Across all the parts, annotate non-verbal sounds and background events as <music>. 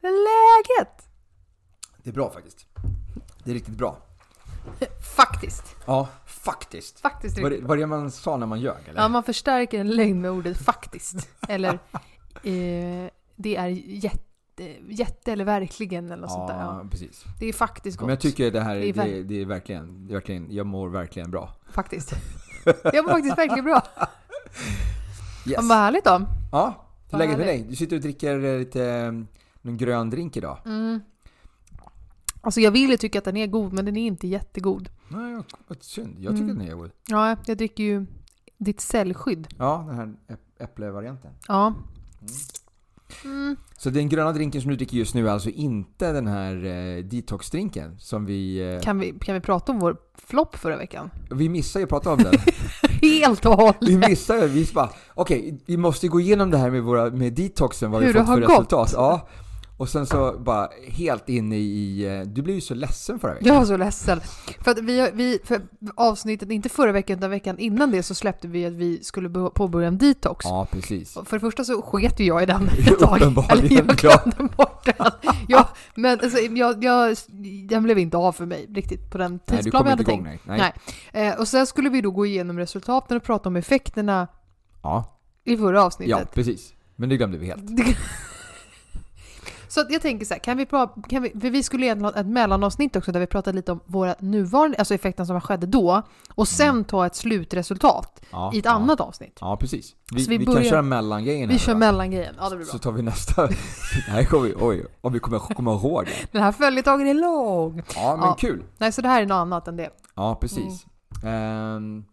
Hur är läget? Det är bra faktiskt. Det är riktigt bra. Faktiskt. Ja, faktiskt. Faktiskt Var det, riktigt. var det man sa när man ljög eller? Ja, man förstärker en lögn med ordet faktiskt. Eller eh, det är jätte, jätte eller verkligen eller något sånt där. Ja. precis. Det är faktiskt gott. Men jag tycker det här Det är, är det, ver- det är verkligen, det är verkligen, jag mår verkligen bra. Faktiskt. Jag mår faktiskt verkligen bra. <laughs> Yes. Vad härligt då. Ja, hur är Vad läget med dig? Du sitter och dricker eh, lite, eh, någon grön drink idag. Mm. Alltså jag vill ju tycka att den är god, men den är inte jättegod. Nej, vad synd. Jag tycker Mm. den är god. Ja, jag dricker ju ditt cellskydd. Ja, den här äpp- äpplevarianten. Ja. Mm. Så den gröna drinken som du dricker just nu är alltså inte den här eh, detox-drinken som vi... Eh, Kan, vi, kan vi prata om vår flopp förra veckan? vi missade ju att prata om den. <laughs> Helt och hållet! Vi missade vi bara, okej, vi måste gå igenom det här med, våra, med detoxen, vad vi Hur det fått för har resultat. Ja. Och sen så bara helt inne i... Du blev ju så ledsen förra veckan. Jag var så ledsen. För att vi, vi, för avsnittet, inte förra veckan utan veckan innan det så släppte vi att vi skulle påbörja en detox. Ja, precis. Och För det första så sket ju jag i den <laughs> ett tag. Eller jag glömde bort den. Jag, men alltså, jag, jag, den blev inte av för mig riktigt på den Nej, tidsplan vi hade tänkt. Nej. Nej. Eh, och sen skulle vi då gå igenom resultaten och prata om effekterna Ja, i förra ja, avsnittet. precis. Men det glömde vi helt. <laughs> Så jag tänker så här, kan vi prata, kan vi, för vi skulle egentligen ha ett mellanavsnitt också där vi pratade lite om våra nuvarande, alltså effekterna som skedde då och sen ta ett slutresultat Ja, i ett ja. annat avsnitt. Ja, precis. Vi, Så vi vi, börjar- kan köra mellangrejen Vi här kör då. mellangrejen, ja det blir bra. Så tar vi nästa. <laughs> Här kommer vi, oj, om vi kommer komma ihåg det. Den här följetongen är lång. Ja, men Ja. kul. Nej, så det här är något annat än det. Ja, precis. Ehm,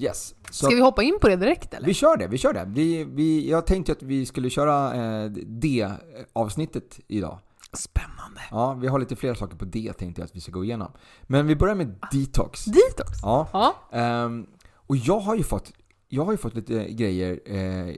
yes. Så Ska vi hoppa in på det direkt eller? vi kör det, vi kör det. Vi, vi, jag tänkte att vi skulle köra eh, D-avsnittet idag. Spännande. Ja, vi har lite fler saker på D tänkte jag att vi ska gå igenom. Men vi börjar med detox. Detox? Ja. Ja. Ehm, och jag har ju fått jag har ju fått lite grejer, eh,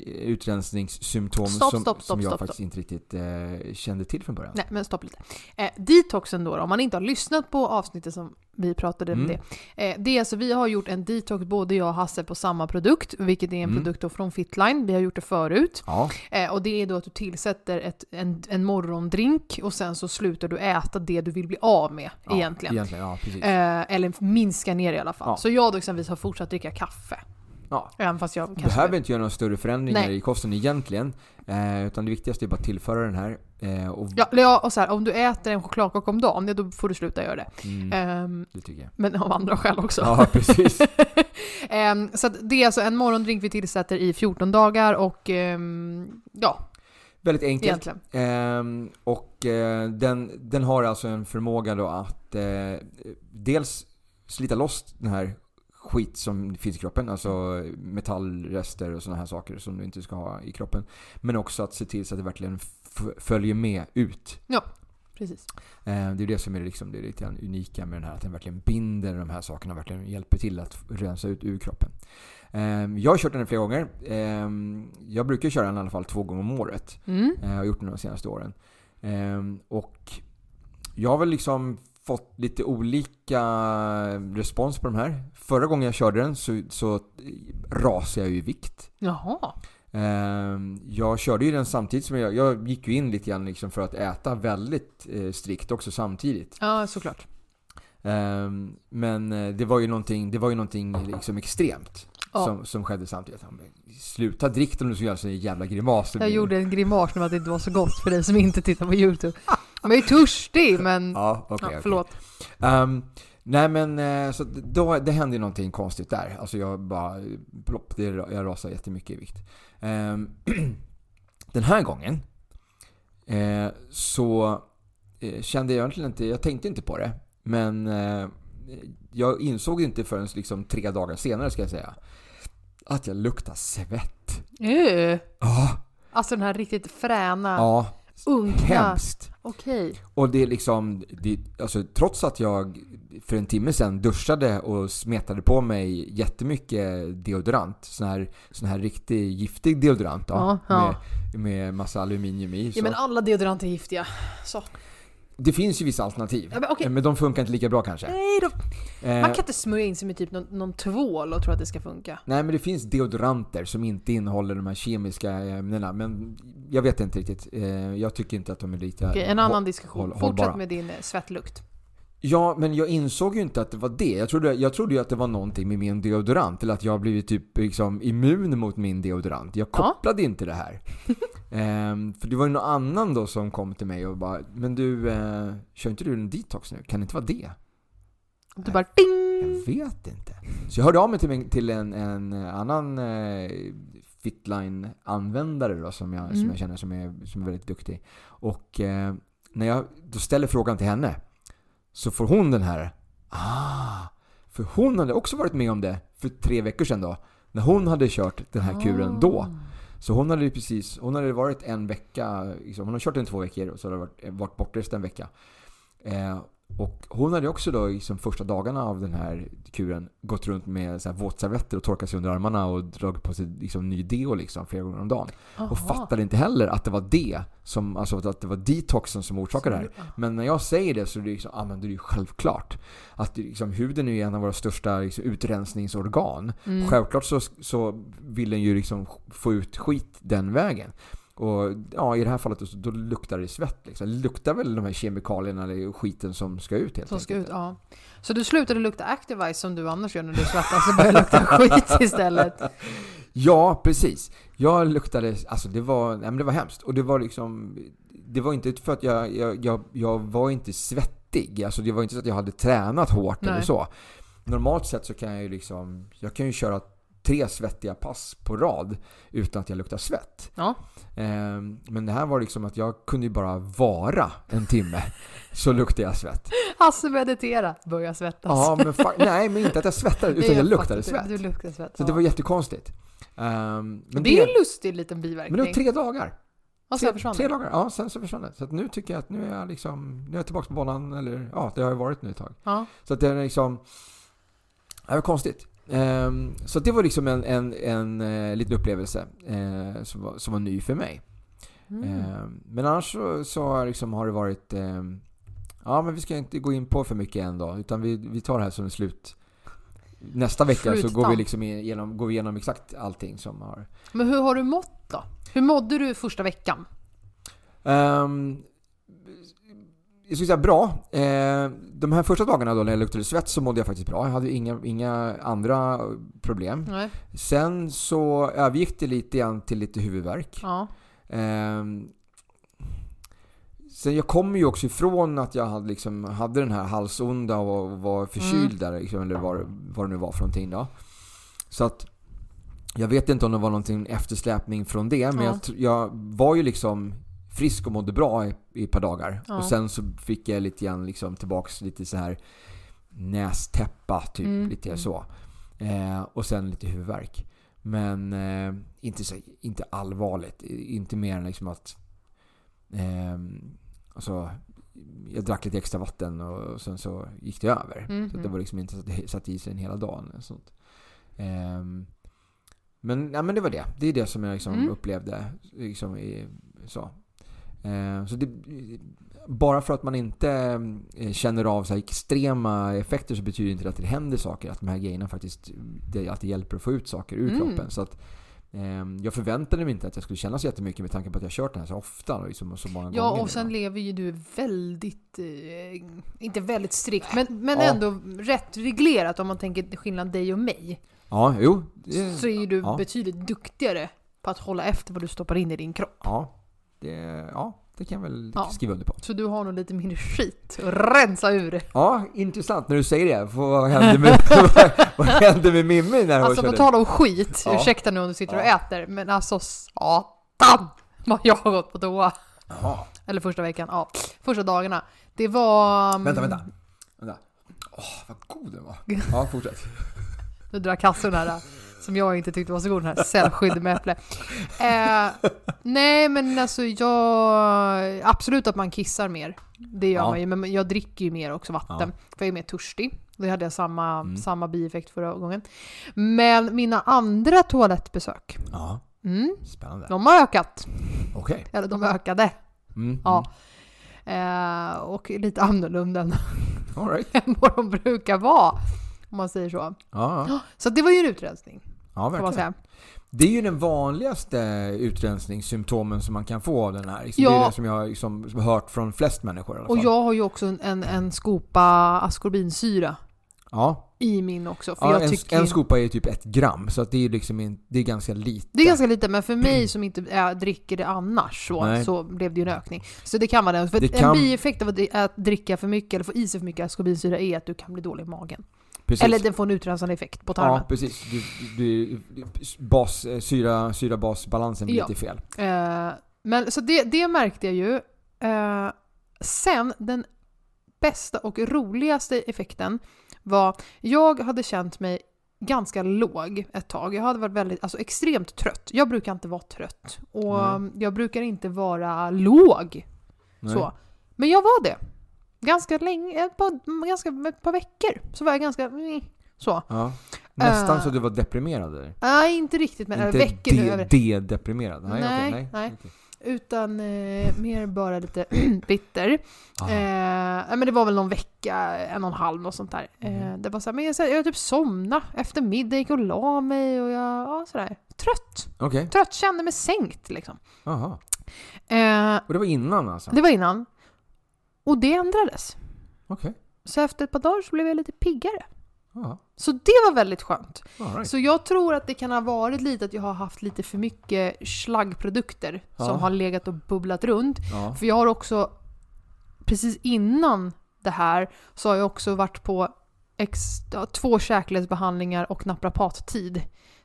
utrensningssymptom Stopp, som, stopp, stopp, som jag faktiskt inte riktigt eh, kände till från början. Nej, men stopp lite. Eh, detoxen då, då, om man inte har lyssnat på avsnittet som vi pratade om Mm. det. Eh, det är alltså, vi har gjort en detox, både jag och Hasse, på samma produkt, vilket är en Mm. produkt då från Fitline. Vi har gjort det förut. Ja, Eh, och det är då att du tillsätter ett, en, en morgondrink och sen så slutar du äta det du vill bli av med ja, egentligen. egentligen. Ja. Eh, eller minska ner i alla fall. Så jag då exempelvis har fortsatt dricka kaffe. Ja. Även fast jag kanske... Behöver inte göra några större förändringar Nej. i kosten egentligen. Eh, utan det viktigaste är bara att tillföra den här. Eh, och, Ja, och så här, om du äter en chokladkaka om dagen, då får du sluta göra det. mm, Ehm, det tycker jag. men av andra skäl också. Ja, precis. <laughs> Ehm, så det är alltså en morgondrink vi tillsätter i 14 dagar och ehm, ja, Väldigt enkelt. Ehm, och eh, den, den har alltså en förmåga då att eh, dels slita loss den här skit som finns i kroppen, alltså metallrester och sådana här saker som du inte ska ha i kroppen. Men också att se till så att det verkligen följer med ut. Precis. Eh, det är det som är liksom det lite unika med den här, att den verkligen binder de här sakerna och verkligen hjälper till att rensa ut ur kroppen. Eh, jag har kört den flera gånger. Eh, jag brukar köra den i alla fall två gånger om året. Mm. Eh, Jag har gjort det de senaste åren. Ehm, och jag har väl liksom fått lite olika respons på de här. Förra gången jag körde den så, så rasade jag ju i vikt. Jaha. Ehm, jag körde ju den samtidigt som jag, jag gick ju in lite grann liksom för att äta väldigt eh, strikt också samtidigt. Ja, såklart. Ehm, men eh, det var ju någonting, det var ju någonting liksom extremt. Ja. Som, som skedde samtidigt. Sluta drick om du ska göra så jävla grimas. Jag gjorde en grimas nu att det inte var så gott för dig som inte tittar på YouTube. <laughs> Man är ju törstig, men... Ja, okej. ja, förlåt. Ehm, nej men eh, så då, det hände ju någonting konstigt där. Alltså jag bara, plopp, det, jag rasade jättemycket i vikt. Ehm, <clears throat> den här gången eh, så eh, kände jag egentligen inte, jag tänkte inte på det. Men eh, jag insåg inte förrän liksom tre dagar senare ska jag säga. Att jag luktar svett. Uh. Ja, Alltså den här riktigt fräna, ja unkna. hemskt. Okej. Och det är liksom, det, alltså, trots att jag för en timme sedan duschade och smetade på mig jättemycket deodorant, sån här, sån här riktig giftig deodorant då, Ja, ja. Med, med massa aluminium i. Ja Så. men alla deodoranter är giftiga. Så. Det finns ju vissa alternativ, Ja, men okej. men de funkar inte lika bra kanske. Nej då. Eh, Man kan inte smörja in sig med typ någon, någon tvål och tro att det ska funka. Nej men det finns deodoranter som inte innehåller de här kemiska ämnena, men jag vet inte riktigt. Eh, jag tycker inte att de är lika Okej, en annan diskussion. håll- Fortsätt hållbara. med din eh, svettlukt. Ja, men jag insåg ju inte att det var det. Jag trodde, jag trodde ju att det var någonting med min deodorant, eller att jag har blivit typ liksom immun mot min deodorant. Jag Ja. kopplade inte det här. <laughs> Ehm, för det var ju någon annan då som kom till mig och bara Men du, eh, kör inte du en detox nu? Kan det inte vara det? Du bara ding! Jag vet inte. Så jag hörde av mig till, min, till en, en annan eh, Fitline-användare då, som jag, som Mm. jag känner som är, som är väldigt duktig. Och eh, när jag då ställer frågan till henne så får hon den här Ah! För hon hade också varit med om det för tre veckor sedan då. När hon hade kört den här kuren då. Så hon hade ju precis, hon hade varit en vecka, liksom, hon har kört den två veckor och så hade varit, varit bortrest en vecka. Eh, och hon hade också då liksom första dagarna av den här kuren gått runt med så här våtservetter och torkat sig under armarna och dragit på sig liksom ny deo liksom flera gånger om dagen. Och Aha. fattade inte heller att det var det som, alltså att det var detoxen som orsakade det här. Men när jag säger det så är det liksom, ah, men det är ju självklart. Att liksom, huden är ju en av våra största liksom, utrensningsorgan. Mm. Självklart så, så vill den ju liksom få ut skit den vägen. Och ja, i det här fallet då, då luktar det svett. Liksom. Det luktar väl de här kemikalierna eller skiten som ska ut helt Som ska enkelt. ut, ja. Så du slutade lukta Activise som du annars gör när du svettas och började lukta skit <laughs> istället? Ja, precis. Jag luktade, alltså det var, nej, men det var hemskt. Och det var liksom, det var inte för att jag, jag, jag, jag var inte svettig. Alltså det var inte så att jag hade tränat hårt eller Nej. så. Normalt sett så kan jag ju liksom, jag kan ju köra tre svettiga pass på rad utan att jag luktar svett. Ja. Ehm, Men det här var liksom att jag kunde ju bara vara en timme så <laughs> luktade jag svett. Hasse meditera, börja svettas. Ja, men <laughs> nej, men inte att jag svettade utan jag luktade fattar. svett. Du, du luktar svett. Så ja. det var jättekonstigt. Ehm, men det är ju en lustig liten biverkning. men det var tre dagar. och sen försvann tre dagar, ja sen så försvann det. Så nu tycker jag att nu är jag liksom, nu är jag tillbaka på banan, eller ja, det har jag varit nu ett tag. Ja. Så att det är liksom, det var konstigt. Ehm, så det var liksom en, en, en eh, liten upplevelse eh, som, var, som var ny för mig. Mm. Ehm, men annars så, så liksom har det varit, ehm, ja men vi ska inte gå in på för mycket än då, utan vi, vi tar det här som en slut. Nästa vecka så går vi, liksom igenom, går vi igenom exakt allting som har Men hur har du mått då? Hur mådde du första veckan? Um, jag skulle säga bra. Eh, de här första dagarna då när jag luktade svett så mådde jag faktiskt bra. Jag hade inga, inga andra problem. Nej. Sen så övergick det lite grann till lite huvudvärk. Ja. Ehm, sen jag kommer ju också ifrån att jag hade, liksom, hade den här halsonda och var förkyld där, liksom, eller vad, vad det nu var för någonting då. Så att jag vet inte om det var någonting eftersläpning från det, men Ja. jag, jag var ju liksom frisk och mådde bra i, i ett par dagar. Ja. Och sen så fick jag lite grann liksom tillbaks lite så här nästäppa, typ Mm. lite så. Eh, och sen lite huvudvärk. Men eh, inte, så, inte allvarligt. Inte mer än liksom att... Eh, alltså, jag drack lite extra vatten och sen så gick det över. Mhm. Så det var liksom inte så att det satt i sig en hela dagen. eller Sånt. Eh, men, ja, men det var det. Det är det som jag liksom Mm. upplevde. Liksom i, så. Eh, så det, bara för att man inte eh, känner av så extrema effekter så betyder inte det att det händer saker. Att de här grejerna faktiskt det, att det hjälper att få ut saker ur Mm. kroppen. Så att, eh, jag förväntade mig inte att jag skulle känna så jättemycket med tanke på att jag kört den här så ofta och liksom, så många Ja, gånger. och sen lever ju du väldigt, inte väldigt strikt, men, men Ja. ändå rätt reglerat om man tänker skillnad dig och mig. Ja, jo. Det, Så är ju du ja. betydligt duktigare på att hålla efter vad du stoppar in i din kropp. ja, det, ja, det kan jag väl Ja. skriva under på. Så du har nog lite mindre skit att rensa ur. Ja, intressant när du säger det. För vad hände med, <laughs> vad hände med Mimmi när hon Alltså på tal om skit, Ja. ursäkta nu om du sitter och Ja. äter, men alltså satan vad jag har gått på toa. Jaha. Eller första veckan, ja. Första dagarna. Det var... mm, Vänta, vänta. vänta. Åh, vad god den var. <laughs> Ja, fortsätt. Nu drar kassan här som jag inte tyckte var så god, den här cellskydd med äpple. Eh, nej men alltså jag... Absolut att man kissar mer. Det gör Ja. man ju, men jag dricker ju mer också vatten. För jag är mer törstig. Det hade jag samma, Mm. samma bieffekt förra gången. Men mina andra toalettbesök, Ja, mm, spännande. de har ökat. Okej. Eller de ökade. Mm, Ja. Eh, och lite annorlunda än mm. All right. <laughs> än vad de brukar vara. Om man säger så. Ja, ja. Så det var ju en utrensning, ja verkligen. Det är ju den vanligaste utrensningssymptomen som man kan få av den här. Liksom, Det Ja. är det som jag liksom, har hört från flest människor i alla fall. Och jag har ju också en, en, en skopa askorbinsyra ja. i min också. För Ja, jag en, tycker en skopa är typ ett gram, så det är liksom in, det är ganska lite. det är ganska lite, men för mig som inte äh, dricker det annars så, Nej. så blev det ju en ökning. Så det kan vara det. För Det En kan- bieffekt av att dricka för mycket eller få i sig för mycket askorbinsyra är att du kan bli dålig i magen. Precis. Eller den får en utrensande effekt på tarmen. Ja, precis. Du, du, du, bas, eh, syra, syra-basbalansen blir Ja. lite fel. Eh, men så det, det märkte jag ju. Eh, sen, den bästa och roligaste effekten var, jag hade känt mig ganska låg ett tag. Jag hade varit väldigt, alltså extremt trött. Jag brukar inte vara trött. Och Nej. jag brukar inte vara låg. Nej. Så. Men jag var det. Ganska länge, ett par, ganska, ett par veckor. Så var jag ganska, mm, så. Ja. Nästan Eh, så du var deprimerad eller? Nej, inte riktigt, men Inte veckor nu. de, över- de-deprimerad? Nej, Nej, okej, nej. nej. okej. Utan eh, mer bara lite <clears throat> bitter. Ah. Eh, men det var väl någon vecka, en och en halv och sånt där. Mhm. Eh, det var så här, men jag, jag typ somnade efter middag, gick och la mig och jag, ja sådär. Trött. Okej, Trött, kände mig sänkt liksom. aha. Eh, Och det var innan alltså? det var innan. Och det ändrades. Okej. Så efter ett par dagar så blev jag lite piggare. Ja, Så det var väldigt skönt. right. Så jag tror att det kan ha varit lite att jag har haft lite för mycket slaggprodukter Ja. som har legat och bubblat runt. Ja. För jag har också, precis innan det här, så har jag också varit på ex, två käkledsbehandlingar och naprapattid.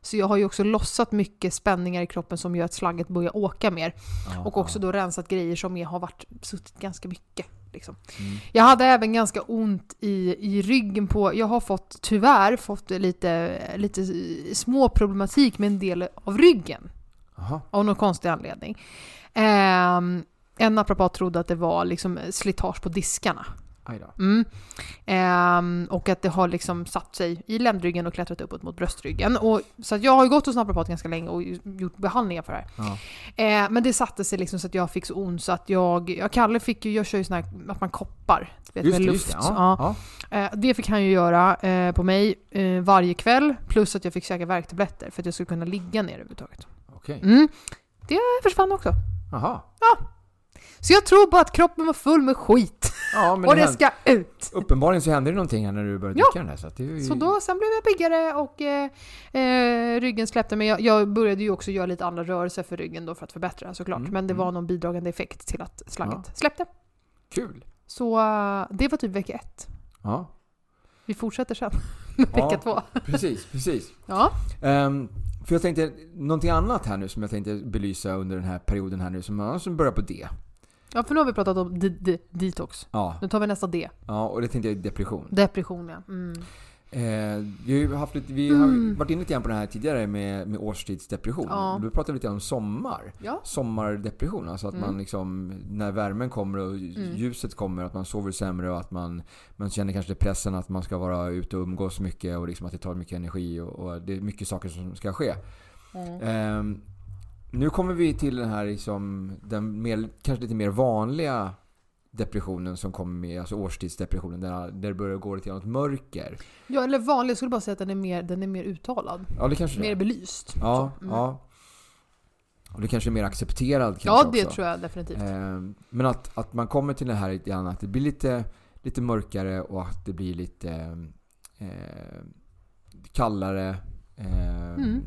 Så jag har ju också lossat mycket spänningar i kroppen som gör att slagget börjar åka mer. Ja, Och också då rensat grejer som jag har varit, suttit ganska mycket. Liksom. Mm. Jag hade även ganska ont i, i ryggen på, jag har fått, tyvärr fått lite, lite små problematik med en del av ryggen. Aha. Av någon konstig anledning. Ehm, en naprapat trodde att det var liksom slitage på diskarna. Mm. Ehm, och att det har liksom satt sig i ländryggen och klättrat uppåt mot bröstryggen. Och, så jag har ju gått hos naprapat ganska länge och gjort behandlingar för det här. Ja. Eh, men det satte sig liksom så att jag fick så ont så att jag, jag Kalle fick ju, jag kör ju sån här att man koppar. Vet, Just med luft. det. Ja. Ja. Ja. Eh, det fick han ju göra eh, på mig eh, varje kväll. Plus att jag fick käka värktabletter för att jag skulle kunna ligga ner överhuvudtaget. Okej. Mm. Det försvann också. Aha. Så jag tror bara att kroppen var full med skit. Ja, <laughs> och det det ska ut. uppenbarligen så hände det någonting här när du började Ja. dricka den här. Så, ju... Så då, sen blev jag piggare och eh, eh, ryggen släppte. Men jag, jag började ju också göra lite andra rörelser för ryggen då för att förbättra såklart. Mm, Men det mm. var någon bidragande effekt till att slagget släppte. Kul. Så eh, det var typ vecka ett. Ja, Vi fortsätter sen <laughs> med Ja. vecka två. precis, precis. <laughs> Ja. Ehm, för jag tänkte, någonting annat här nu som jag tänkte belysa under den här perioden här nu, som, som börjar på D. ja, för nu har vi pratat om de- de- detox. Ja, Nu tar vi nästa D. ja och det tänkte jag är depression. Depression ja. Mm. Eh, vi har haft lite, vi Mm. har varit inne lite grann på det här tidigare med, med årstidsdepression. Ja. Då pratade vi lite om sommar. Ja. Sommardepression, alltså att Mm. man liksom, när värmen kommer och ljuset kommer, att man sover sämre och att man, man känner kanske pressen att man ska vara ute och umgås mycket och liksom att det tar mycket energi och, och det är mycket saker som ska ske. Mm. Nu kommer vi till den här liksom, den mer, kanske lite mer vanliga depressionen som kommer med, alltså årstidsdepressionen, där, där det börjar gå lite åt mörker. ja, eller vanlig. Jag skulle bara säga att den är mer, den är mer uttalad. Ja, det kanske det Mer är. belyst. Ja, mm. ja. Och det kanske är mer accepterad kanske Ja, det också. tror jag definitivt. Ehm, Men att, att man kommer till det här lite grann, att det blir lite, lite mörkare och att det blir lite eh, kallare. Eh, Mm.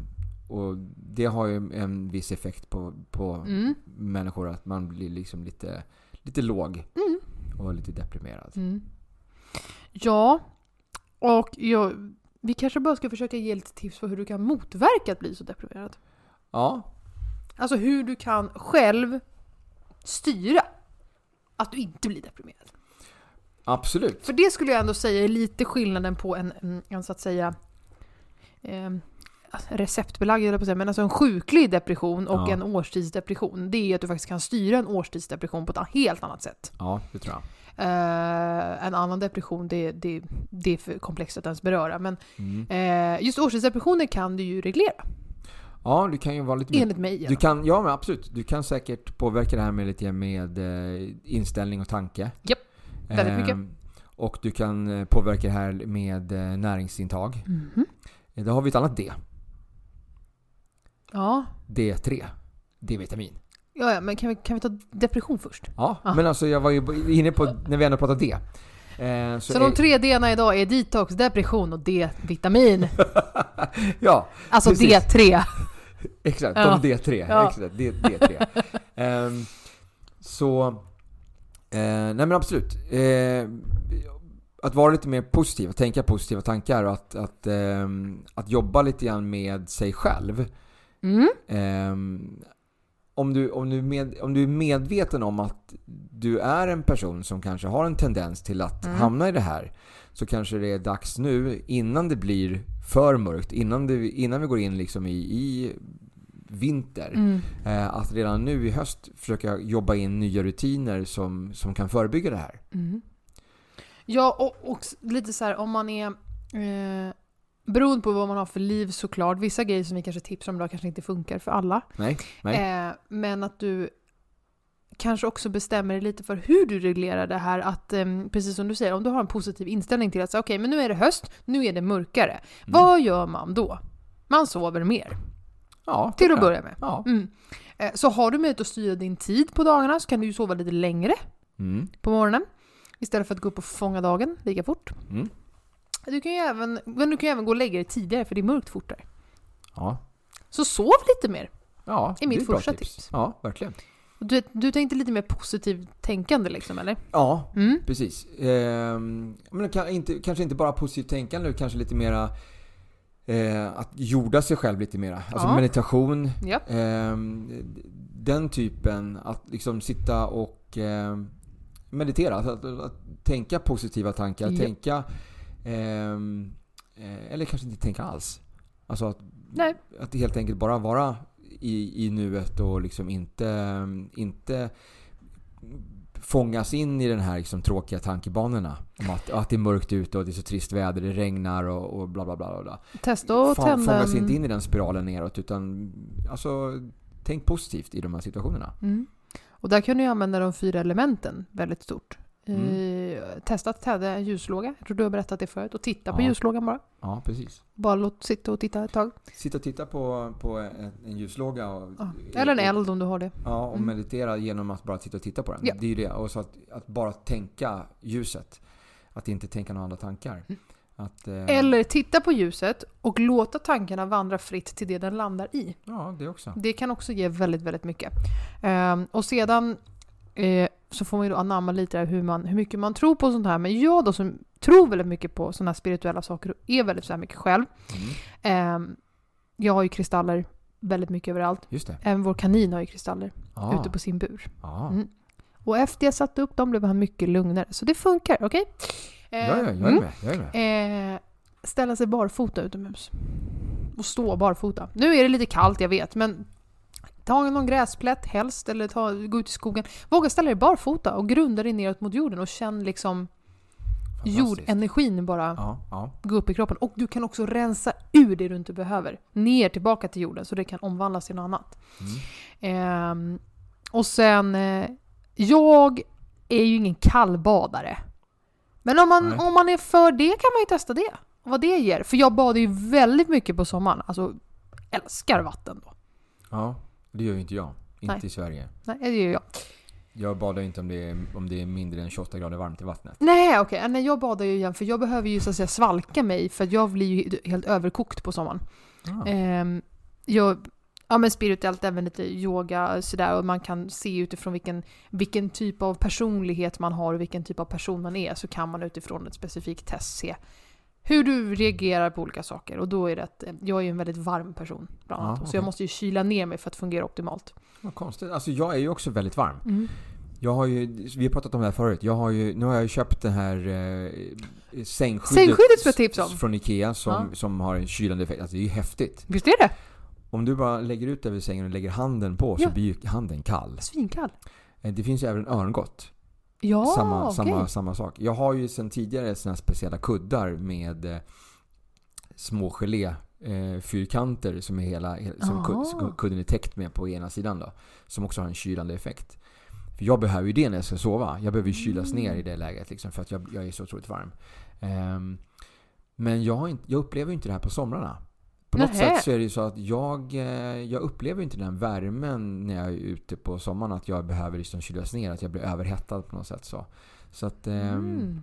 Och det har ju en viss effekt på, på Mm. människor, att man blir liksom lite, lite låg Mm. och lite deprimerad. Mm. Ja, och jag, vi kanske bara ska försöka ge lite tips på hur du kan motverka att bli så deprimerad. Ja, Alltså hur du kan själv styra att du inte blir deprimerad. Absolut. För det skulle jag ändå säga är lite skillnaden på en, en, en så att säga eh, receptbelagd, eller på säga, men alltså en sjuklig depression och Ja. en årstidsdepression. Det är att du faktiskt kan styra en årstidsdepression på ett helt annat sätt. Ja, det tror jag. Eh, en annan depression, det, det, det är för komplext att ens beröra. Men Mm. eh, just årstidsdepressioner kan du ju reglera, Ja, du kan ju vara lite mer enligt mig. Du kan, ja men absolut. Du kan säkert påverka det här med lite med eh, inställning och tanke. Japp, väldigt mycket. Ehm, och du kan påverka det här med näringsintag. Mhm. Eh, Då har vi ett annat D. Ja. D3. D-vitamin. Ja, ja, men kan vi, kan vi ta depression först? Ja, Ah. men alltså jag var ju inne på, när vi ändå pratar D. Eh, Så, så de tre D-erna idag är detox, depression och D-vitamin. <laughs> ja, Alltså Precis. D3. <laughs> exakt. Ja. De D3. Ja. Exakt, D, D3. Ehm, så, eh, nej men absolut. Eh, att vara lite mer positiv, att tänka positiva tankar och att, att, ehm, att jobba lite grann med sig själv. Mm. Ehm, om, du, om, du med, om du är medveten om att du är en person som kanske har en tendens till att Mm. hamna i det här så kanske det är dags nu, innan det blir för mörkt, innan, det, innan vi går in liksom i, i vinter, Mm. eh, att redan nu i höst försöka jobba in nya rutiner som, som kan förebygga det här. Mm. Ja, och, och lite så här om man är... Eh, beroende på vad man har för liv såklart. Vissa grejer som vi kanske tipsar om idag kanske inte funkar för alla. Nej, nej. Eh, men att du kanske också bestämmer dig lite för hur du reglerar det här. Att, ehm, precis som du säger, om du har en positiv inställning till att säga okej, men nu är det höst, nu är det mörkare. Mm. Vad gör man då? Man sover mer, ja, till att börja med. Ja. Mm. Eh, så har du möjlighet att styra din tid på dagarna så kan du ju sova lite längre Mm. på morgonen. Istället för att gå upp och fånga dagen lika fort. Mm. Du kan ju även, men du kan ju även gå och lägga dig tidigare för det är mörkt fortare. Ja. Så sov lite mer. Ja, är mitt första tips. Ja, verkligen. Du, du tänkte lite mer positivt tänkande liksom, eller? Ja, Mm. Precis. Ehm, men kan, inte, kanske inte bara positivt tänkande, kanske lite mera eh, att jorda sig själv lite mera. Alltså Ja. meditation. Ja. ehm, den typen, att liksom sitta och ehm, meditera. Alltså att, att, tänka positiva tankar, Ja. tänka... ehm, eh, eller kanske inte tänka alls. Alltså att, Nej. att helt enkelt bara vara i, i nuet och liksom inte, inte fångas in i den här liksom tråkiga tankebanorna. Om att, att det är mörkt ute och det är så trist väder, det regnar och, och bla bla bla. bla. Testa att Fan, tända fångas inte in i den spiralen neråt utan alltså, tänk positivt i de här situationerna. Mm. Och där kan du använda de fyra elementen väldigt stort. Mm. Eh, testa att tända en ljuslåga. Jag tror du har berättat det förut. Och titta på Ja. ljuslågan bara. Ja, precis. Bara låt sitta och titta ett tag. Sitta och titta på, på en, ljuslåga och, Ja. Eller en eld om du har det. Ja, och Mm. meditera genom att bara sitta och titta på den. Ja. Det är ju det. Och så att, att bara tänka ljuset. Att inte tänka några andra tankar. Mm. Att, eh, Eller titta på ljuset och låta tankarna vandra fritt till det den landar i. Ja, det också. Det kan också ge väldigt, väldigt mycket. Ehm, och sedan eh, så får man ju då anamma lite där hur, man, hur mycket man tror på sånt här. Men jag då som tror väldigt mycket på sådana här spirituella saker och är väldigt så här mycket själv. Mm. Ehm, jag har ju kristaller väldigt mycket överallt. Just det. Även vår kanin har ju kristaller Ja. ute på sin bur. ja. Mm. Och efter jag satte upp dem blev han mycket lugnare. Så det funkar, okej? Ja, ja, jag är mm. med. Jag är med. Eh, ställa sig barfota utomhus. Och stå barfota. Nu är det lite kallt, jag vet, men ta någon gräsplätt helst, eller ta, gå ut i skogen. Våga ställa dig barfota och grunda dig neråt mot jorden och känn liksom jordenergin bara Ja, ja. gå upp i kroppen. Och du kan också rensa ur det du inte behöver. Ner tillbaka till jorden så det kan omvandlas till något annat. Mm. Ehm, och sen, eh, jag är ju ingen kallbadare. Men om man, Nej. om man är för det kan man ju testa det. Vad det ger. För jag badar ju väldigt mycket på sommaren. Alltså, älskar vatten då. ja. Det gör ju inte jag. Inte Nej. i Sverige. Nej, det gör jag. Jag badar inte om det, är, om det är mindre än 28 grader varmt i vattnet. Nej, okej. Nej, jag badar ju igen för jag behöver ju så att säga svalka mig för jag blir ju helt överkokt på sommaren. Ah. Ehm, jag, ja men spirituellt, även lite yoga sådär och man kan se utifrån vilken, vilken typ av personlighet man har och vilken typ av person man är så kan man utifrån ett specifikt test se hur du reagerar på olika saker. Och då är det att eh, jag är ju en väldigt varm person bland annat. Ja, Så jag måste ju kyla ner mig för att fungera optimalt. Vad konstigt. Alltså jag är ju också väldigt varm. Jag har ju, vi har pratat om det här förut. Jag har ju, nu har jag ju köpt det här eh, sängskyddet, Sängskyddet jag tipsa om. från Ikea som, Ja. som har en kylande effekt. Alltså det är ju häftigt. Visst är det? Om du bara lägger ut över sängen och lägger handen på så Ja. blir ju handen kall. Svinkall. Eh, Det finns ju även örngott. Ja, samma, okej. samma, samma sak. Jag har ju sedan tidigare såna speciella kuddar med eh, små gelé eh, fyrkanter som är hela, he- som kud, kudden är täckt med på ena sidan då. Som också har en kylande effekt. För jag behöver ju det när jag ska sova. Jag behöver ju kylas Mm. ner i det läget liksom, för att jag, jag är så otroligt varm. Ehm, men jag, har inte, jag upplever ju inte det här på somrarna. På något Nähä. sätt så är det ju så att jag, eh, jag upplever inte den värmen när jag är ute på sommaren. Att jag behöver liksom kylas ner, att jag blir överhettad på något sätt. Så, så att, ehm, Mm.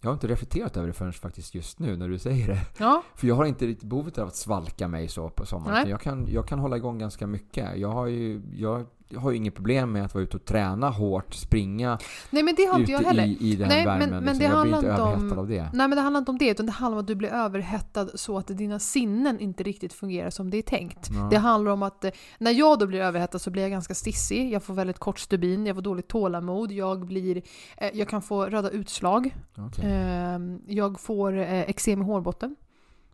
jag har inte reflekterat över det förrän faktiskt just nu när du säger det. Ja, För jag har inte riktigt behovet av att svalka mig så på sommaren. Jag kan, jag kan hålla igång ganska mycket. Jag har ju, jag, har ju inget problem med att vara ute och träna hårt, springa nej men det har inte jag heller. i, i den Nej, värmen. men- men liksom. det jag blir handlar inte inte om- överhettad av det. Nej men det handlar inte om det, utan det handlar om att du blir överhettad så att dina sinnen inte riktigt fungerar som det är tänkt. Ja. Det handlar om att eh, när jag då blir överhettad så blir jag ganska stissig, jag får väldigt kort stubin, jag får dåligt tålamod, jag, blir, eh, jag kan få röda utslag, Okej. eh, jag får eh, eksem i hårbotten.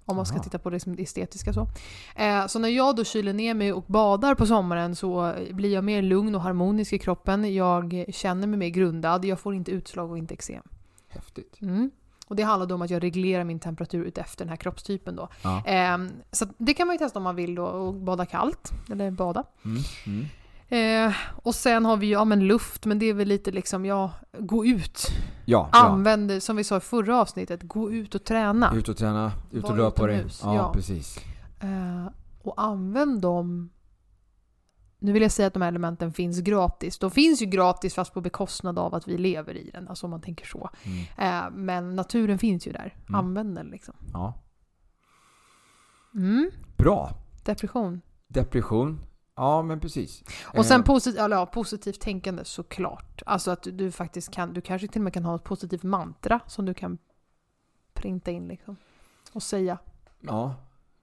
Om man ska Aha. titta på det som det estetiska så. Eh, så när jag då kyler ner mig och badar på sommaren så blir jag mer lugn och harmonisk i kroppen. Jag känner mig mer grundad, jag får inte utslag och inte eksem. Häftigt. Mm. Och det handlar då om att jag reglerar min temperatur utefter den här kroppstypen då. Ja. Ehm, så det kan man ju testa om man vill då, och bada kallt. Eller bada. Mm. Mm. Eh, och sen har vi ju, ja men luft, men det är väl lite liksom, ja, gå ut. Ja, ja. Använd, som vi sa i förra avsnittet, gå ut och träna. Ut och träna, ut och rör på dig. Ja, ja. precis. Eh, och använd dem nu vill jag säga att de här elementen finns gratis. De finns ju gratis fast på bekostnad av att vi lever i den, alltså om man tänker så. Mm. Eh, men naturen finns ju där. Mm. Använd den liksom. Ja. Mm. Bra. Depression. Depression. Ja, men precis. Och sen Eh, posit eller ja, positivt tänkande såklart. Alltså att du, du faktiskt kan, du kanske till och med kan ha ett positivt mantra som du kan printa in liksom. Och säga. Ja,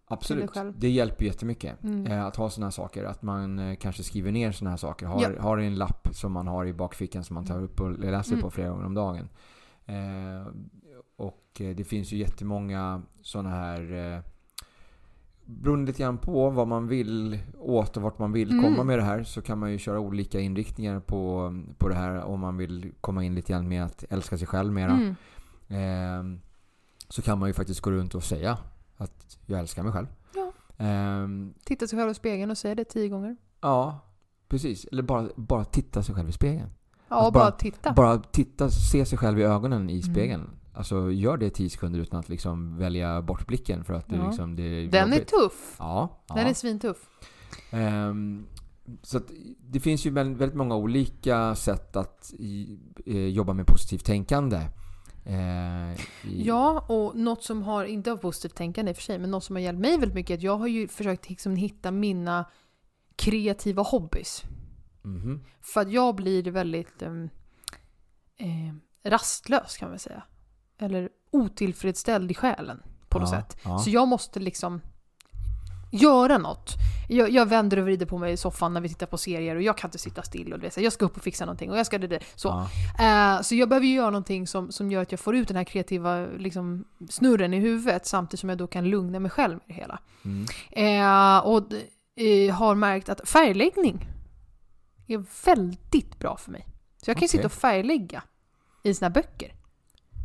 absolut. Det hjälper jättemycket. Mm. Eh, att ha sådana här saker. Att man eh, kanske skriver ner sådana här saker. Har, Ja. har en lapp som man har i bakfickan som man tar upp och läser Mm. på flera gånger om dagen. Eh, och det finns ju jättemånga sådana här Beroende lite grann på vad man vill åt och vart man vill Mm. komma med det här så kan man ju köra olika inriktningar på, på det här om man vill komma in lite grann med att älska sig själv mera. Mm. Ehm, så kan man ju faktiskt gå runt och säga att jag älskar mig själv. Ja. Ehm, Titta sig själv i spegeln och säga det tio gånger. ja, precis. Eller bara, bara titta sig själv i spegeln. Ja, Alltså bara, bara- titta. Bara titta, se sig själv i ögonen i Mm. Alltså gör det i tio sekunder utan att liksom välja bort blicken för att det, Ja. liksom, det är Den är jobbigt. tuff. Ja, ja. Den är svintuff. Ehm, så det finns ju väldigt, många olika sätt att i, eh, jobba med positivt tänkande. Eh, i, Ja, och något som har, inte av positivt tänkande i och för sig, men något som har hjälpt mig väldigt mycket är att jag har ju försökt liksom hitta mina kreativa hobbys. Mhm. För att jag blir väldigt ehm, eh, rastlös kan man säga. Eller otillfredsställd i själen på något Ja, sätt. ja. Så jag måste liksom göra något. Jag, jag vänder och vrider på mig i soffan när vi tittar på serier och jag kan inte sitta still. Och det så, jag ska upp och fixa någonting och jag ska det, det. Så. Ja. Eh, så jag behöver ju göra någonting som, som gör att jag får ut den här kreativa liksom, snurren i huvudet samtidigt som jag då kan lugna mig själv med det hela. Mm. Eh, och eh, har märkt att färgläggning är väldigt bra för mig. Så jag kan Okej. sitta och färglägga i sina böcker.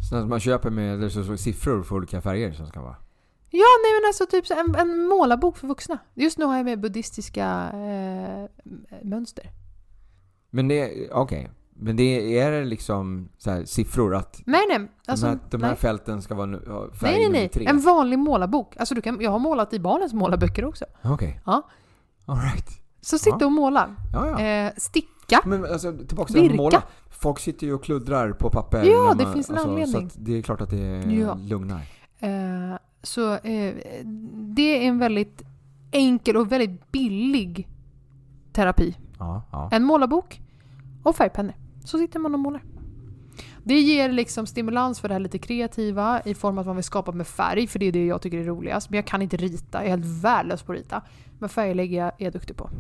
Så att man köper med det så, siffror för olika färger som ska vara? Ja, nej men alltså typ en, en målarbok för vuxna. Just nu har jag med buddhistiska eh, mönster. Men det, okej. Men det är det liksom så här, siffror att Nej, nej. Alltså, de, här, de här nej. fälten ska vara färg nej, nej, nej. tre? En vanlig målarbok. Alltså, du kan, jag har målat i barnens målarböcker också. Okej. Ja. Alright. Så sitta Ja. och måla. Ja, ja. Eh, sticka. Men alltså tillbaka till Virka. måla. Folk sitter ju och kluddrar på papper. Ja, när det finns en anledning. Så det är klart att det Ja. lugnar. Eh, så eh, det är en väldigt enkel och väldigt billig terapi. Ja, ja. En målarbok och färgpennor. Så sitter man och målar. Det ger liksom stimulans för det här lite kreativa i form av att man vill skapa med färg, för det är det jag tycker är roligast. Men jag kan inte rita, jag är helt värdelös på att rita. Men färglägga är jag duktig på.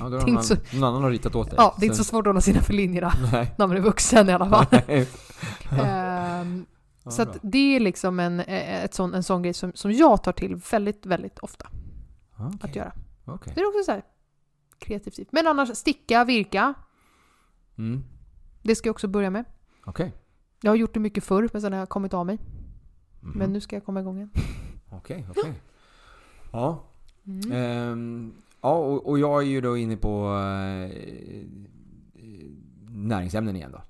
Ja, <laughs> Det är någon, så- någon annan har ritat åt dig. Ja, det är inte så svårt att hålla sina för linjerna <laughs> Nej. när man är vuxen i alla fall. <laughs> Ehm, Ja, så det är liksom en, eh, ett sån, en sån grej som, som jag tar till väldigt, väldigt ofta Ja, okej. att göra. Okej. Det är också så här kreativt. Men annars, sticka, virka. Mm. Det ska jag också börja med. Okej. Jag har gjort det mycket förr, men sen har jag kommit av mig. Mhm. Men nu ska jag komma igång igen. Okej, okej. Ja. Mm. Ehm, ja, och, och jag är ju då inne på eh, eh näringsämnen igen då.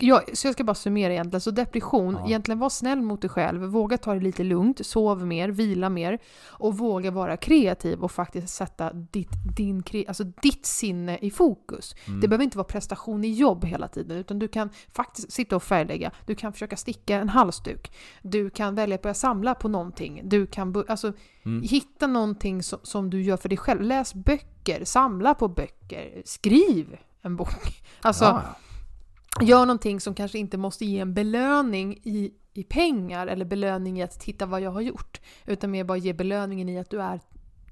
Ja, så jag ska bara summera egentligen. Så depression, Ja. egentligen var snäll mot dig själv, våga ta det lite lugnt, sov mer, vila mer och våga vara kreativ och faktiskt sätta ditt, din, alltså ditt sinne i fokus. Mm. Det behöver inte vara prestation i jobb hela tiden utan du kan faktiskt sitta och färglägga, du kan försöka sticka en halsduk, du kan välja att börja samla på någonting, du kan alltså, Mm. hitta någonting som, som du gör för dig själv. Läs böcker, samla på böcker, skriv en bok. <laughs> Alltså, ja. Gör någonting som kanske inte måste ge en belöning i, i pengar eller belöning i att titta vad jag har gjort. Utan mer bara ge belöningen i att du är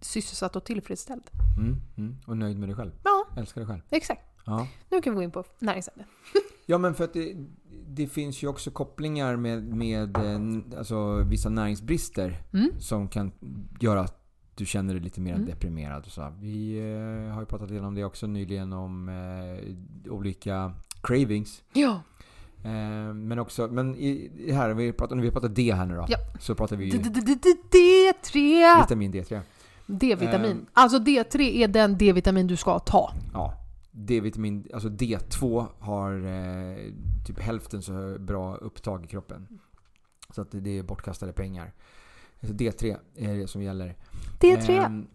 sysselsatt och tillfredsställd. Mm, mm. Och nöjd med dig själv. Ja, Älskar dig själv. exakt. Ja. Nu kan vi gå in på näringsämne. <laughs> Ja men för att det, det finns ju också kopplingar med, med eh, alltså, vissa näringsbrister Mm. som kan göra att du känner dig lite mer Mm. deprimerad. Och så. Vi eh, har ju pratat igenom det också nyligen om eh, olika cravings. Ja. Eh, men också, men i, i här, vi pratar, vi pratar D här nu då. Ja. Så pratar vi ju D- d- d- d- D3! vitamin D3. D-vitamin. Ehm. Alltså D3 är den D-vitamin du ska ta. Ja. D-vitamin, alltså D2 har eh, typ hälften så bra upptag i kroppen. Så att det, är bortkastade pengar. Så D3 är det som gäller. D3. Ehm,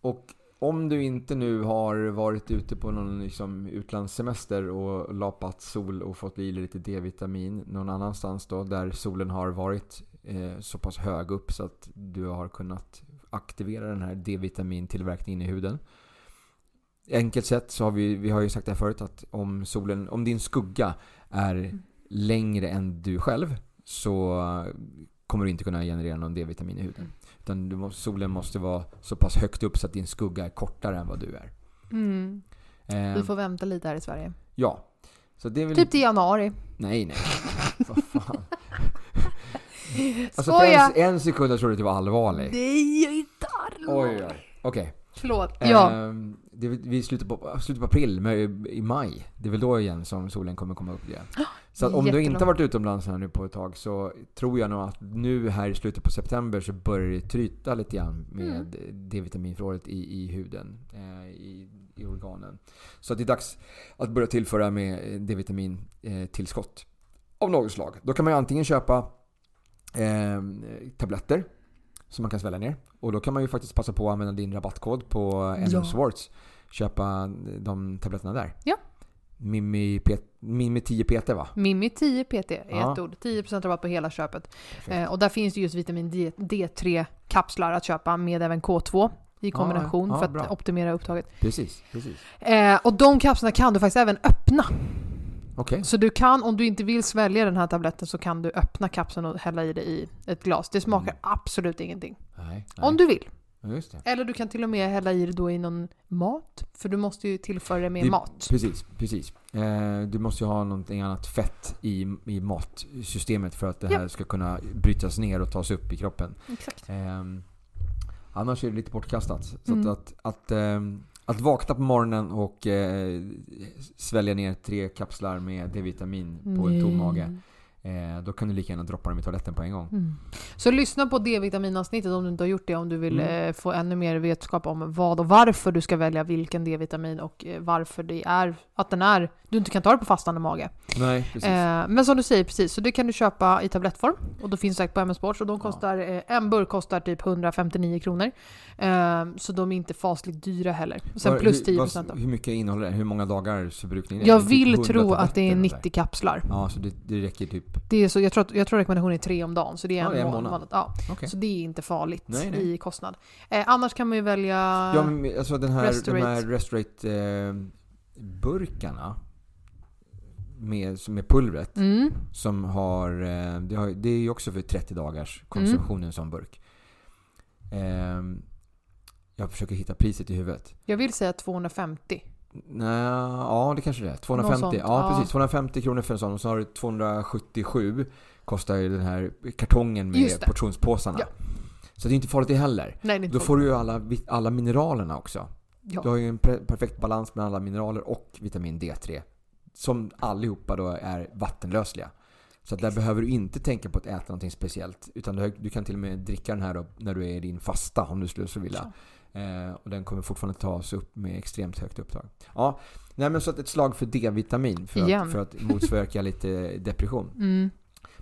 och om du inte nu har varit ute på någon liksom utlandssemester och lapat sol och fått i lite D-vitamin någon annanstans då där solen har varit eh, så pass hög upp så att du har kunnat aktivera den här D-vitamintillverkningen i huden. Enkelt sett så har vi, vi har ju sagt det här förut att om solen, om din skugga är Mm. längre än du själv så kommer du inte kunna generera någon D-vitamin i huden. Utan du solen måste vara så pass högt upp så att din skugga är kortare än vad du är. Mm. Eh, Vi får vänta lite här i Sverige. Ja. Så det är väl... Typ till januari. Nej, nej. <laughs> Vad fan. <laughs> Alltså en, en sekund jag trodde att du var allvarlig. Nej, jag är inte Oj, oj. Okej. Förlåt. Ja. Det är, väl- vi är i slutet på, slutet på april, men i maj. Det är väl då igen som solen kommer komma upp igen. Så att om du inte har varit utomlands här nu på ett tag så tror jag nog att nu här i slutet på september så börjar det tryta lite grann med Mm. D-vitaminförrådet i, i huden, eh, i, i organen. Så att det är dags att börja tillföra med eh, D-vitamintillskott av något slag. Då kan man ju antingen köpa eh, tabletter som man kan svälja ner. Och då kan man ju faktiskt passa på att använda din rabattkod på Ja. NM Swartz. Köpa de tabletterna där. Ja. Mimi 10 PT va? Mimi 10 PT är Ja. ett ord. 10% rabatt på hela köpet. Eh, och där finns det just vitamin D, D3-kapslar att köpa med även K2 i kombination ja, för att bra. optimera upptaget. Precis, precis. Eh, och de kapslarna kan du faktiskt även öppna. Okej. Så du kan, om du inte vill svälja den här tabletten så kan du öppna kapseln och hälla i det i ett glas. Det smakar Mm. absolut ingenting. Nej, nej. Om du vill. Ja. Eller du kan till och med hälla i det då i någon mat. För du måste ju tillföra det med Det- mat. Precis, precis. Eh, du måste ju ha någonting annat fett i, i matsystemet för att det Ja. här ska kunna brytas ner och tas upp i kroppen. Exakt. Ehm, annars är det lite bortkastat. Så Mm. att, att, att, ehm, att vakna på morgonen och eh, svälja ner tre kapslar med D-vitamin på en tom mage. Eh, då kan du lika gärna droppa dem i toaletten på en gång. Mm. Så lyssna på D-vitaminavsnittet om du inte har gjort det, om du vill Mm. eh, få ännu mer vetskap om vad och varför du ska välja vilken D-vitamin och eh, varför det är att den är, du inte kan ta det på fastande mage. Nej, precis. Eh, men som du säger, precis, så det kan du köpa i tablettform och då finns det säkert på MS Sports och de Ja. kostar, eh, en burk kostar typ 159 kronor. Eh, så de är inte fasligt dyra heller. Och sen Vad- plus hur, 10 vad- procent då. Hur mycket innehåller det? Hur många dagars förbrukning är det? Jag Typ vill 100 tro att det är tabletter eller 90 kapslar. Ja, så det, det räcker typ... Det är så, jag, tror, att- jag tror rekommendationen är tre om dagen, så det är Ja, en, månad. månad. Ja. Okej. Så det är inte farligt Nej, nej. i kostnad. Annars kan man ju välja... Ja, men alltså den här, Restorate. de här Restorate-burkarna. Med, är pulvret. Mm. Som har, eh, det, har, det är ju också för 30 dagars konsumtion Mm. en sån burk. Ehm, jag försöker hitta priset i huvudet. Jag vill säga 250. Nej, ja det kanske det är. 250, sånt, ja, ja. precis. 250 kronor för en sån. Och så har du 277 kostar ju den här kartongen med portionspåsarna. Ja. Så det är inte farligt det heller. Nej, det Då får du ju alla, alla mineralerna också. Ja. Du har ju en per- perfekt balans mellan alla mineraler och vitamin D3. Som allihopa då är vattenlösliga. Så att där behöver du inte tänka på att äta någonting speciellt. Utan du, du kan till och med dricka den här då när du är i din fasta om du skulle så vilja. Eh, och den kommer fortfarande tas upp med extremt högt upptag. Ja, nej men så att ett slag för D-vitamin för att, för att motverka lite depression. <laughs> Mm.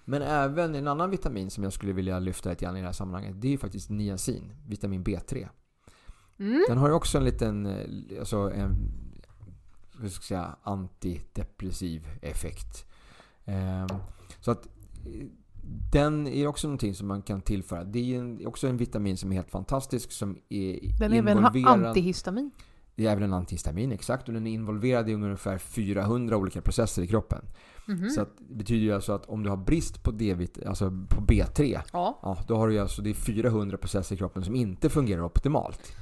Men även en annan vitamin som jag skulle vilja lyfta lite grann i det här sammanhanget. Det är ju faktiskt niacin, vitamin B3. Mm. Den har ju också en liten, eh, alltså en, hur ska jag säga, antidepressiv effekt. Ehm, så att eh, den är också någonting som man kan tillföra. Det är också en vitamin som är helt fantastisk som är Den är även involverad. antihistamin. Det är även en antihistamin, exakt. Och den är involverad i ungefär 400 olika processer i kroppen. Mhm. Så att, det betyder ju alltså att om du har brist på, D-vit- alltså på B3, Ja. ja, då har du alltså det är 400 processer i kroppen som inte fungerar optimalt.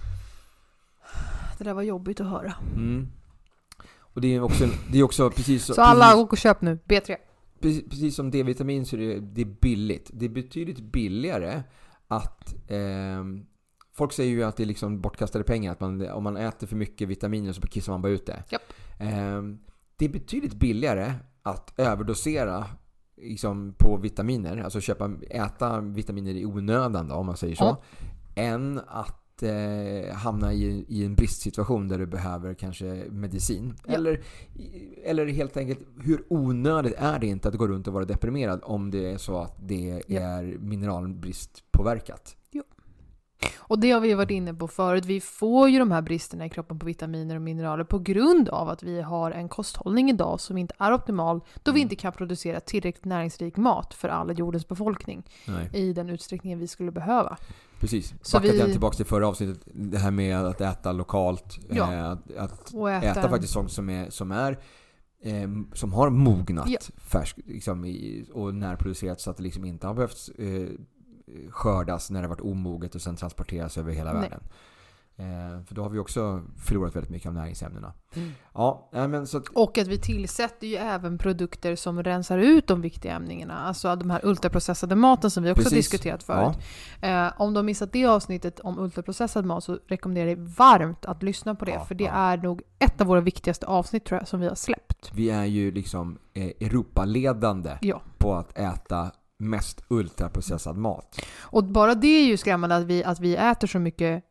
Det där var jobbigt att höra. Mm. Och det är också, det är också precis, Så alla precis, åk och köp nu, B3. precis, precis som D-vitamin så är det, det är billigt. Det är betydligt billigare att ehm, Folk säger ju att det är liksom bortkastade pengar. Att man, om man äter för mycket vitaminer så kissar man bara ut det. Japp. Ehm, det är betydligt billigare att överdosera liksom, på vitaminer. Alltså köpa, äta vitaminer i onödan då, om man säger så. Ja. Än att eh, hamna i, i en bristsituation där du behöver kanske medicin. Ja. Eller, eller helt enkelt, hur onödigt är det inte att gå runt och vara deprimerad om det är så att det Ja. är mineralbrist påverkat? Och det har vi varit inne på förut. Vi får ju de här bristerna i kroppen på vitaminer och mineraler på grund av att vi har en kosthållning idag som inte är optimal då vi Mm. inte kan producera tillräckligt näringsrik mat för all jordens befolkning Nej. i den utsträckningen vi skulle behöva. Precis. Så Backat vi- igen tillbaka till förra avsnittet. Det här med att äta lokalt. Ja. Eh, att, att äta, äta faktiskt sånt som är, som är eh, som har mognat Ja. färsk, liksom, och närproducerat så att det liksom inte har behövt eh, skördas när det varit omoget och sen transporteras över hela Nej. världen. Eh, för då har vi också förlorat väldigt mycket av näringsämnena. Mm. Ja, men så att, Och att vi tillsätter ju även produkter som rensar ut de viktiga ämnena. Alltså de här ultraprocessade maten som vi också Precis. diskuterat förut. ja, Eh, om du har missat det avsnittet om ultraprocessad mat så rekommenderar jag dig varmt att lyssna på det. Ja, för det ja. är nog ett av våra viktigaste avsnitt tror jag som vi har släppt. vi är ju liksom eh, Europaledande Ja. på att äta mest ultraprocessad mat. Och bara det är ju skrämmande att vi, att vi äter så mycket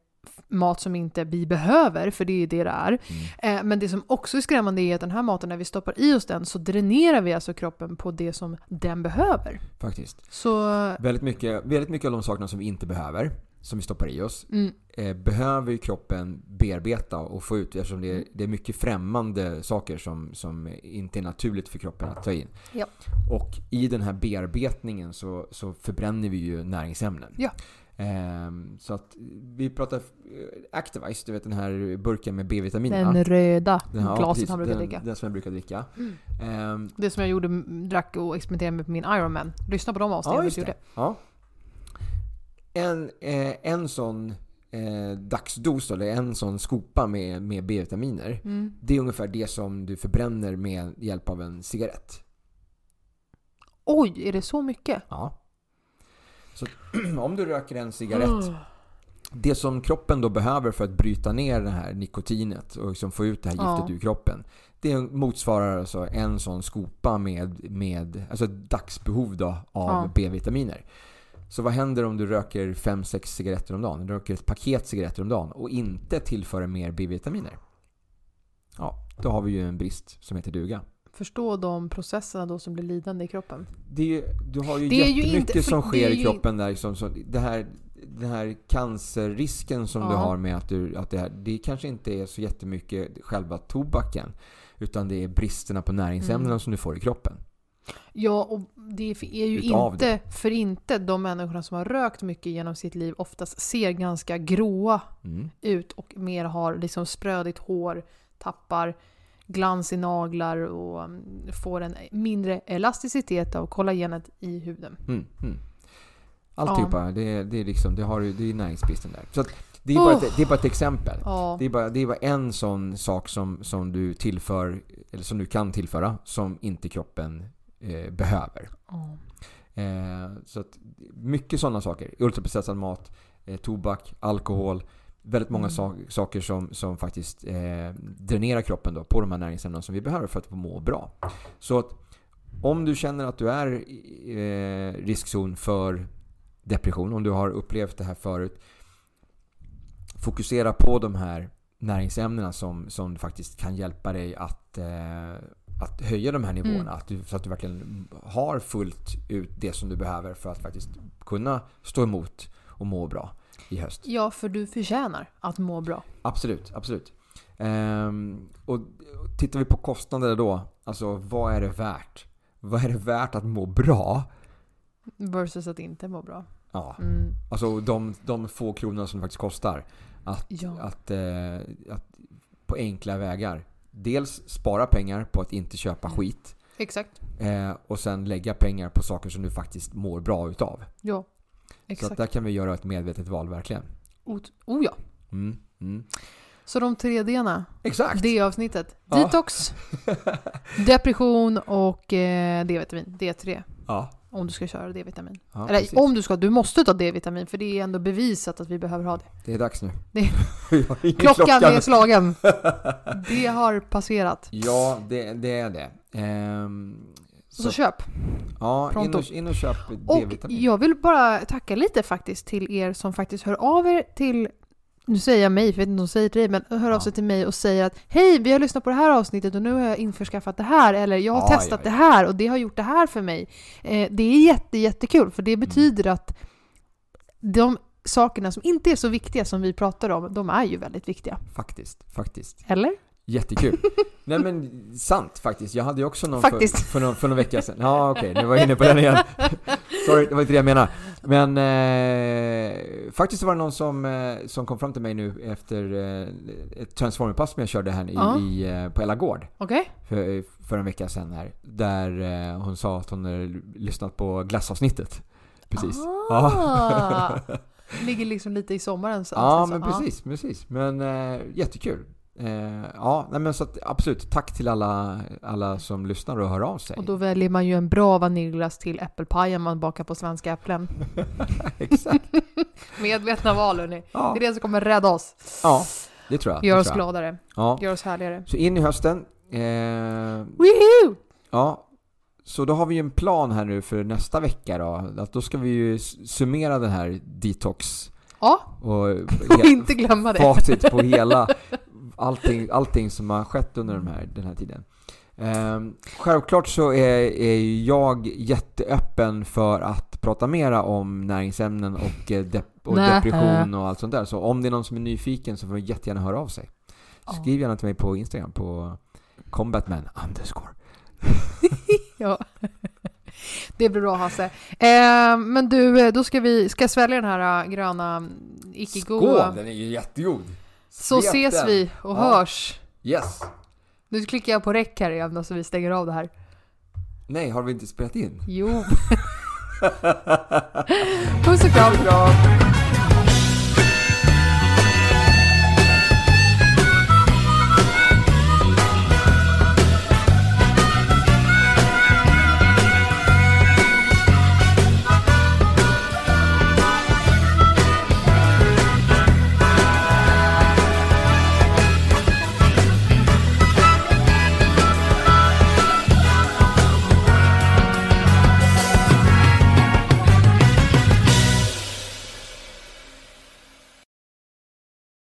mat som inte vi behöver, för det är ju det det är. Mm. Eh, men det som också är skrämmande är att den här maten, när vi stoppar i oss den, så dränerar vi alltså kroppen på det som den behöver. Faktiskt. Så, Väldigt mycket, väldigt mycket av de sakerna som vi inte behöver, som vi stoppar i oss, mm, eh, behöver ju kroppen bearbeta och få ut eftersom det är, Mm. det är mycket främmande saker som, som inte är naturligt för kroppen att ta in. Ja. Och i den här bearbetningen så, så förbränner vi ju näringsämnen. Ja. Ehm, så att vi pratar eh, Activise, du vet den här burken med B-vitaminerna. den röda Den- ja, glaset precis, han brukar den, dricka. Den som jag brukar dricka. Mm. Ehm, Det som jag gjorde, drack och experimenterade med på min Ironman. Lyssna på de avsnitten Ja, vi gjorde. det. Ja. En, eh, en sån eh, dagsdos, eller en sån skopa med, med B-vitaminer. Mm. Det är ungefär det som du förbränner med hjälp av en cigarett. Oj, är det så mycket? Ja. Så <clears throat> om du röker en cigarett, Oh. det som kroppen då behöver för att bryta ner det här nikotinet och liksom få ut det här giftet Ja. ur kroppen. Det motsvarar alltså en sån skopa med, med alltså ett dagsbehov då av Ja. B-vitaminer. Så vad händer om du röker 5-6 cigaretter om dagen? Du röker ett paket cigaretter om dagen och inte tillför mer B-vitaminer. Ja, då har vi ju en brist som heter duga. Förstå de processerna då som blir lidande i kroppen. Det är ju, du har ju Det är ju jättemycket inte- som sker i kroppen där. Liksom, så det här, den här cancerrisken som du Ja. har med att, du, att det, här, det kanske inte är så jättemycket själva tobaken. Utan det är bristerna på näringsämnena Mm. som du får i kroppen. Ja, och det är ju Utav inte för inte de människorna som har rökt mycket genom sitt liv oftast ser ganska gråa Mm. ut och mer har liksom sprödigt hår, tappar glans i naglar och mm, får en mindre elasticitet av kollagenet i huden. Mm, mm. Alltihopa, det, det, är liksom, det, har, det är näringsbristen där. Så det, är bara Oh. ett, det är bara ett exempel. Ja, Det är, bara, det är bara en sån sak som, som du tillför, eller som du kan tillföra, som inte kroppen eh, behöver. ja. Eh, så att, mycket sådana saker. Ultraprocessad mat, eh, tobak, alkohol. Väldigt många Mm. sa- saker som, som faktiskt eh, dränerar kroppen då på de här näringsämnena som vi behöver för att må bra. Så att om du känner att du är eh, riskzon för depression, om du har upplevt det här förut. Fokusera på de här näringsämnena som, som faktiskt kan hjälpa dig att, eh, att höja de här nivåerna. Mm. Att du, så att du verkligen har fullt ut det som du behöver för att faktiskt kunna stå emot och må bra i höst. ja, för du förtjänar att må bra. Absolut, absolut. Ehm, och tittar vi på kostnader då, alltså vad är det värt? Vad är det värt att må bra? Versus att inte må bra. Ja, Mm. alltså de, de få kronorna som det faktiskt kostar. Att, Ja. att, eh, att på enkla vägar. Dels spara pengar på att inte köpa Mm. skit. Exakt. Eh, och sen lägga pengar på saker som du faktiskt mår bra utav. Ja. Så Exakt. att där kan vi göra ett medvetet val verkligen. Ot- oh ja. Mm, mm. Så de tre D-na, Exakt! det avsnittet. Ja. Detox, <laughs> depression och eh, D-vitamin. D3. Ja. Om du ska köra D-vitamin. ja Eller precis. om du ska, du måste ta D-vitamin för det är ändå bevisat att vi behöver ha det. Det är dags nu. Det- <laughs> Klockan klocka. är slagen. <laughs> Det har passerat. Ja, det, det är det. Ehm, Så, så, köp. ja, in och, in och köp Och D-vitamin. jag vill bara tacka lite faktiskt till er som faktiskt hör av er till nu säger jag mig, för jag vet inte om de säger till dig, men hör av sig till mig och säger att hej, vi har lyssnat på det här avsnittet och nu har jag införskaffat det här, eller jag har Ja, testat ja, ja. det här och det har gjort det här för mig. Eh, det är jätte, jättekul, för det betyder att de sakerna som inte är så viktiga som vi pratar om, de är ju väldigt viktiga. Faktiskt, faktiskt. Eller? Jättekul. <laughs> Nej men sant faktiskt. Jag hade ju också någon Faktiskt. för, för, någon, för någon vecka sedan. Ja okej, nu var jag inne på den igen. <laughs> Sorry, det var inte det jag menade. Men eh, faktiskt var det någon som, eh, som kom fram till mig nu efter eh, ett transformerpass som jag körde här i, Ja. i, eh, på Ella Gård. Okej? för, för en vecka sedan här. Där eh, hon sa att hon hade lyssnat på glassavsnittet. Precis. Ah. Ligger liksom lite i sommarens Ja, avsnitt, men så. precis, precis. Men eh, jättekul. Eh, ja, nej, men så att, absolut. Tack till alla, alla som lyssnar och hör av sig. Och då väljer man ju en bra vaniljglass till äppelpajen man bakar på svenska äpplen. <laughs> Exakt. <laughs> Medvetna val hörni. Ja, Det är det som kommer rädda oss. ja, det tror jag. Gör oss gladare. Ja. Gör oss härligare. Så in i hösten. Eh, Woohoo! ja, så då har vi ju en plan här nu för nästa vecka då. Att då ska vi ju summera den här detox Ja, och <laughs> och inte glömma det. facit på hela allting, allting som har skett under de här, den här tiden. Ehm, självklart så är, är jag jätteöppen för att prata mera om näringsämnen och, eh, dep- och depression och allt sånt där. Så om det är någon som är nyfiken så får jättegärna höra av sig. Skriv gärna till mig på Instagram på combatman underscore. <laughs> Ja. Det blir bra Hasse. Eh, men du, då ska vi ska svälja den här äh, gröna icke-goda. Den är ju jättegod! Så ses vi och Ja. hörs. Yes! Nu klickar jag på räck här igen så vi stänger av det här. Nej, har vi inte spelat in? Jo. <laughs> Puss och kram. Bra!